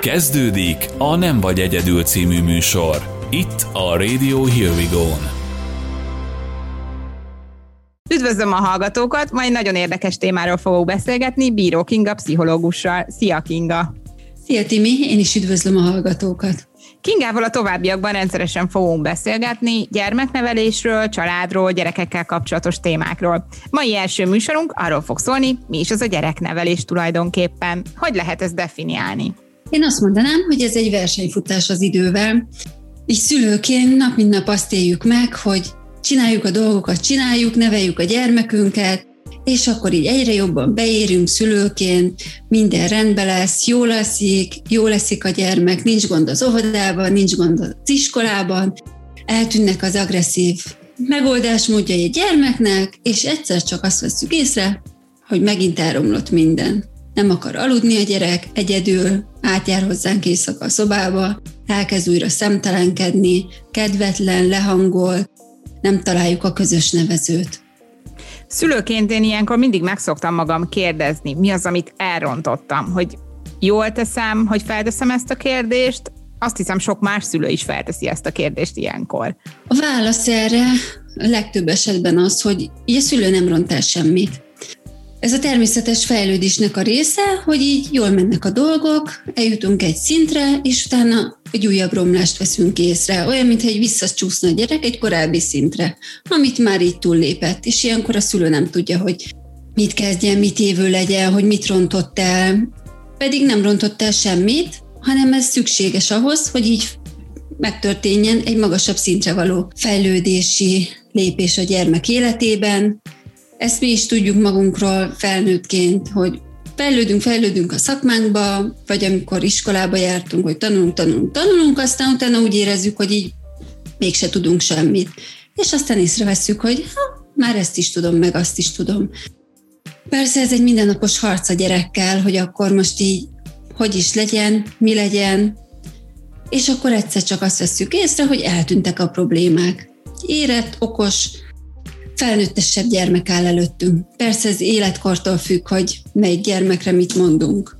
Kezdődik a Nem vagy egyedül című műsor. Itt a Radio Here We Go-n. Üdvözlöm a hallgatókat, majd nagyon érdekes témáról fogok beszélgetni Bíró Kinga pszichológussal. Szia Kinga! Szia Timi, én is üdvözlöm a hallgatókat! Kingával a továbbiakban rendszeresen fogunk beszélgetni gyermeknevelésről, családról, gyerekekkel kapcsolatos témákról. Mai első műsorunk arról fog szólni, mi is az a gyereknevelés tulajdonképpen. Hogy lehet ezt definiálni? Én azt mondanám, hogy ez egy versenyfutás az idővel. Így szülőként nap mint nap azt éljük meg, hogy csináljuk a dolgokat, csináljuk, neveljük a gyermekünket, és akkor így egyre jobban beérünk szülőként, minden rendben lesz, jó leszik, jó leszik a gyermek, nincs gond az óvodában, nincs gond az iskolában, eltűnnek az agresszív megoldásmódjai a gyermeknek, és egyszer csak azt veszük észre, hogy megint elromlott minden. Nem akar aludni a gyerek, egyedül, átjár hozzánk éjszaka a szobába, elkezd újra szemtelenkedni, kedvetlen, lehangol, nem találjuk a közös nevezőt. Szülőként én ilyenkor mindig megszoktam magam kérdezni, mi az, amit elrontottam, hogy jól teszem, hogy felteszem ezt a kérdést, azt hiszem sok más szülő is felteszi ezt a kérdést ilyenkor. A válasz erre a legtöbb esetben az, hogy a szülő nem ront el semmit. Ez a természetes fejlődésnek a része, hogy így jól mennek a dolgok, eljutunk egy szintre, és utána egy újabb romlást veszünk észre. Olyan, mintha egy visszacsúszna a gyerek egy korábbi szintre, amit már így túllépett, és ilyenkor a szülő nem tudja, hogy mit kezdjen, mit évő legyen, hogy mit rontott el. Pedig nem rontott el semmit, hanem ez szükséges ahhoz, hogy így megtörténjen egy magasabb szintre való fejlődési lépés a gyermek életében, ezt mi is tudjuk magunkról felnőttként, hogy fejlődünk, fejlődünk a szakmánkba, vagy amikor iskolába jártunk, hogy tanulunk, tanulunk, tanulunk, aztán utána úgy érezzük, hogy így mégse tudunk semmit. És aztán észreveszünk, hogy ha, már ezt is tudom, meg azt is tudom. Persze ez egy mindennapos harc a gyerekkel, hogy akkor most így hogy is legyen, mi legyen, és akkor egyszer csak azt veszük észre, hogy eltűntek a problémák. Érett, okos, felnőttesebb gyermek áll előttünk. Persze ez életkortól függ, hogy melyik gyermekre mit mondunk.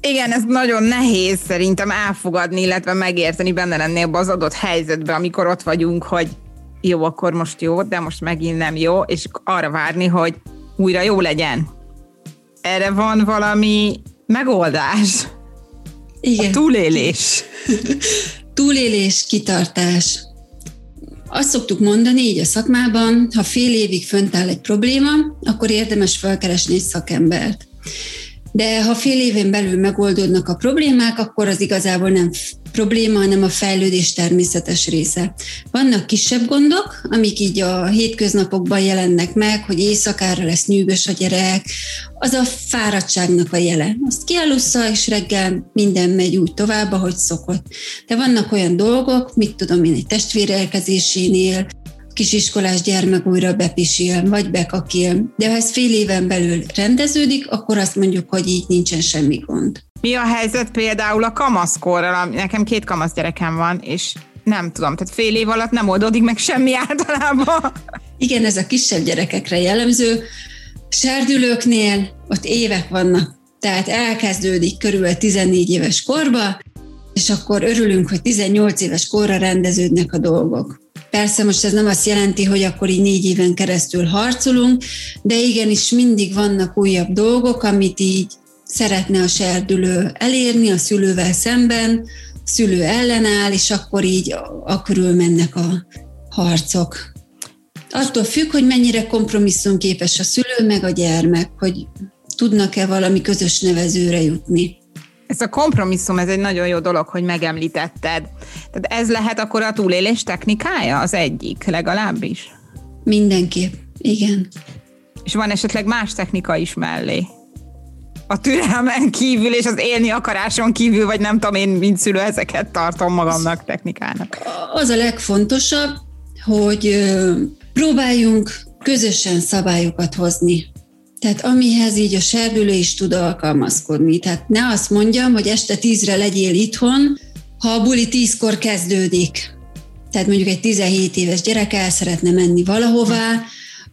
Igen, ez nagyon nehéz szerintem elfogadni, illetve megérteni benne lenni abban az adott helyzetben, amikor ott vagyunk, hogy jó, akkor most jó, de most megint nem jó, és arra várni, hogy újra jó legyen. Erre van valami megoldás. Igen. A túlélés. túlélés, kitartás. Azt szoktuk mondani így a szakmában, ha fél évig fönt áll egy probléma, akkor érdemes felkeresni egy szakembert. De ha fél éven belül megoldódnak a problémák, akkor az igazából nem probléma, hanem a fejlődés természetes része. Vannak kisebb gondok, amik így a hétköznapokban jelennek meg, hogy éjszakára lesz nyűgös a gyerek, az a fáradtságnak a jele. Azt kialussza, és reggel minden megy úgy tovább, ahogy szokott. De vannak olyan dolgok, mit tudom én, egy testvérelkezésénél, kisiskolás gyermek újra bepisil, vagy bekakil. De ha ez fél éven belül rendeződik, akkor azt mondjuk, hogy így nincsen semmi gond. Mi a helyzet például a kamaszkorral? Nekem két kamasz gyerekem van, és nem tudom, tehát fél év alatt nem oldódik meg semmi általában. Igen, ez a kisebb gyerekekre jellemző. Serdülőknél ott évek vannak, tehát elkezdődik körülbelül 14 éves korba, és akkor örülünk, hogy 18 éves korra rendeződnek a dolgok. Persze most ez nem azt jelenti, hogy akkor így négy éven keresztül harcolunk, de igenis mindig vannak újabb dolgok, amit így szeretne a serdülő elérni a szülővel szemben, a szülő ellenáll, és akkor így a körül mennek a harcok. Attól függ, hogy mennyire kompromisszumképes a szülő meg a gyermek, hogy tudnak-e valami közös nevezőre jutni. Ez a kompromisszum, ez egy nagyon jó dolog, hogy megemlítetted. Tehát ez lehet akkor a túlélés technikája az egyik, legalábbis? Mindenképp, igen. És van esetleg más technika is mellé? A türelmen kívül és az élni akaráson kívül, vagy nem tudom, én mint szülő ezeket tartom magamnak technikának. Az a legfontosabb, hogy próbáljunk közösen szabályokat hozni tehát amihez így a serdülő is tud alkalmazkodni. Tehát ne azt mondjam, hogy este tízre legyél itthon, ha a buli tízkor kezdődik. Tehát mondjuk egy 17 éves gyerek el szeretne menni valahová,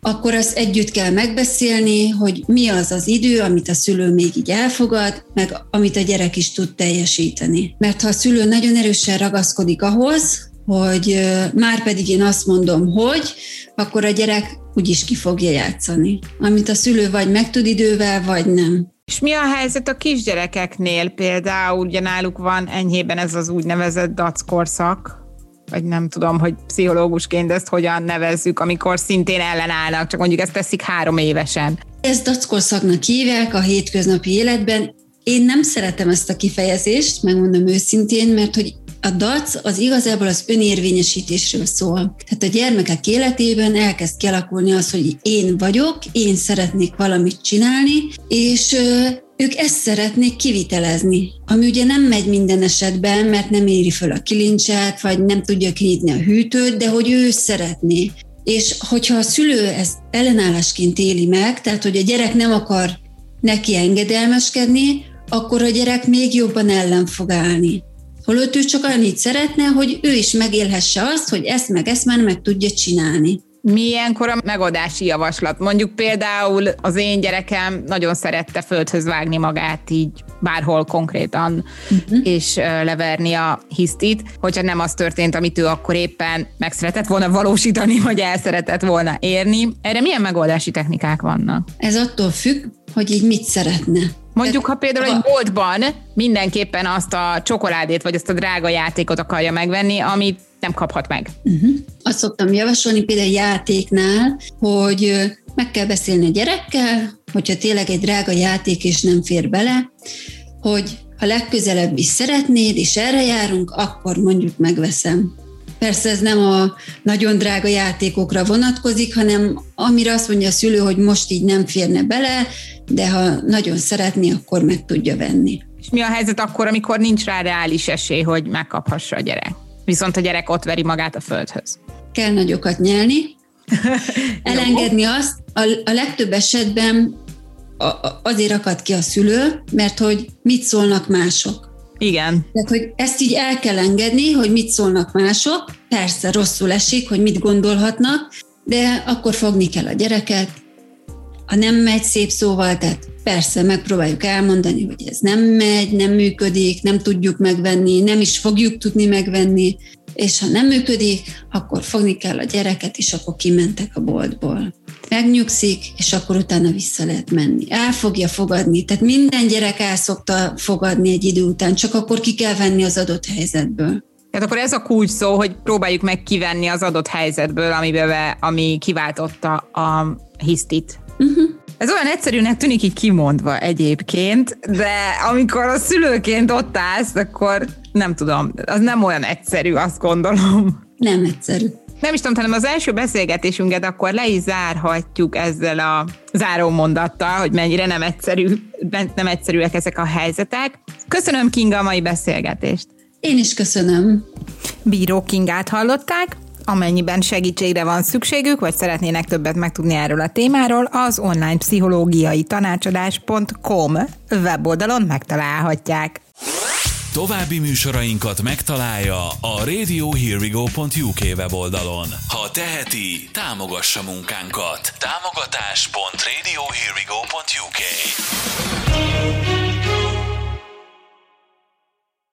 akkor azt együtt kell megbeszélni, hogy mi az az idő, amit a szülő még így elfogad, meg amit a gyerek is tud teljesíteni. Mert ha a szülő nagyon erősen ragaszkodik ahhoz, hogy már pedig én azt mondom, hogy, akkor a gyerek úgyis ki fogja játszani. Amit a szülő vagy meg tud idővel, vagy nem. És mi a helyzet a kisgyerekeknél? Például ugye náluk van enyhében ez az úgynevezett dac korszak, vagy nem tudom, hogy pszichológusként ezt hogyan nevezzük, amikor szintén ellenállnak, csak mondjuk ezt teszik három évesen. Ez dackorszaknak hívják a hétköznapi életben. Én nem szeretem ezt a kifejezést, megmondom őszintén, mert hogy a dac az igazából az önérvényesítésről szól. Tehát a gyermekek életében elkezd kialakulni az, hogy én vagyok, én szeretnék valamit csinálni, és ők ezt szeretnék kivitelezni, ami ugye nem megy minden esetben, mert nem éri föl a kilincset, vagy nem tudja kinyitni a hűtőt, de hogy ő szeretné. És hogyha a szülő ezt ellenállásként éli meg, tehát hogy a gyerek nem akar neki engedelmeskedni, akkor a gyerek még jobban ellen fog állni. Holott ő csak annyit szeretne, hogy ő is megélhesse azt, hogy ezt meg ezt már meg tudja csinálni. Milyenkor a megoldási javaslat? Mondjuk például az én gyerekem nagyon szerette földhöz vágni magát így bárhol konkrétan, uh-huh. és leverni a hisztit, hogyha nem az történt, amit ő akkor éppen meg szeretett volna valósítani, vagy el szeretett volna érni. Erre milyen megoldási technikák vannak? Ez attól függ, hogy így mit szeretne. Mondjuk, ha például egy boltban mindenképpen azt a csokoládét, vagy azt a drága játékot akarja megvenni, amit nem kaphat meg. Uh-huh. Azt szoktam javasolni például játéknál, hogy meg kell beszélni a gyerekkel, hogyha tényleg egy drága játék és nem fér bele, hogy ha legközelebb is szeretnéd, és erre járunk, akkor mondjuk megveszem. Persze ez nem a nagyon drága játékokra vonatkozik, hanem amire azt mondja a szülő, hogy most így nem férne bele, de ha nagyon szeretné, akkor meg tudja venni. És mi a helyzet akkor, amikor nincs rá reális esély, hogy megkaphassa a gyerek? Viszont a gyerek ott veri magát a földhöz. Kell nagyokat nyelni, elengedni azt, a, a legtöbb esetben azért akad ki a szülő, mert hogy mit szólnak mások. Igen. Tehát, hogy ezt így el kell engedni, hogy mit szólnak mások, persze rosszul esik, hogy mit gondolhatnak, de akkor fogni kell a gyereket, ha nem megy szép szóval, tehát persze megpróbáljuk elmondani, hogy ez nem megy, nem működik, nem tudjuk megvenni, nem is fogjuk tudni megvenni, és ha nem működik, akkor fogni kell a gyereket, és akkor kimentek a boltból. Megnyugszik, és akkor utána vissza lehet menni. El fogja fogadni, tehát minden gyerek el szokta fogadni egy idő után, csak akkor ki kell venni az adott helyzetből. Tehát akkor ez a kulcs szó, hogy próbáljuk meg kivenni az adott helyzetből, amiben, ami kiváltotta a hisztit. Uh-huh. Ez olyan egyszerűnek tűnik így kimondva egyébként, de amikor a szülőként ott állsz, akkor nem tudom, az nem olyan egyszerű, azt gondolom. Nem egyszerű. Nem is tudom, hanem az első beszélgetésünket akkor le is zárhatjuk ezzel a záró mondattal, hogy mennyire nem, egyszerű, nem egyszerűek ezek a helyzetek. Köszönöm Kinga a mai beszélgetést. Én is köszönöm. Bíró Kingát hallották, Amennyiben segítségre van szükségük, vagy szeretnének többet megtudni erről a témáról, az online pszichológiai tanácsadás.com weboldalon megtalálhatják. További műsorainkat megtalálja a radiohearwego.uk weboldalon. Ha teheti, támogassa munkánkat. Támogatás.radiohearwego.uk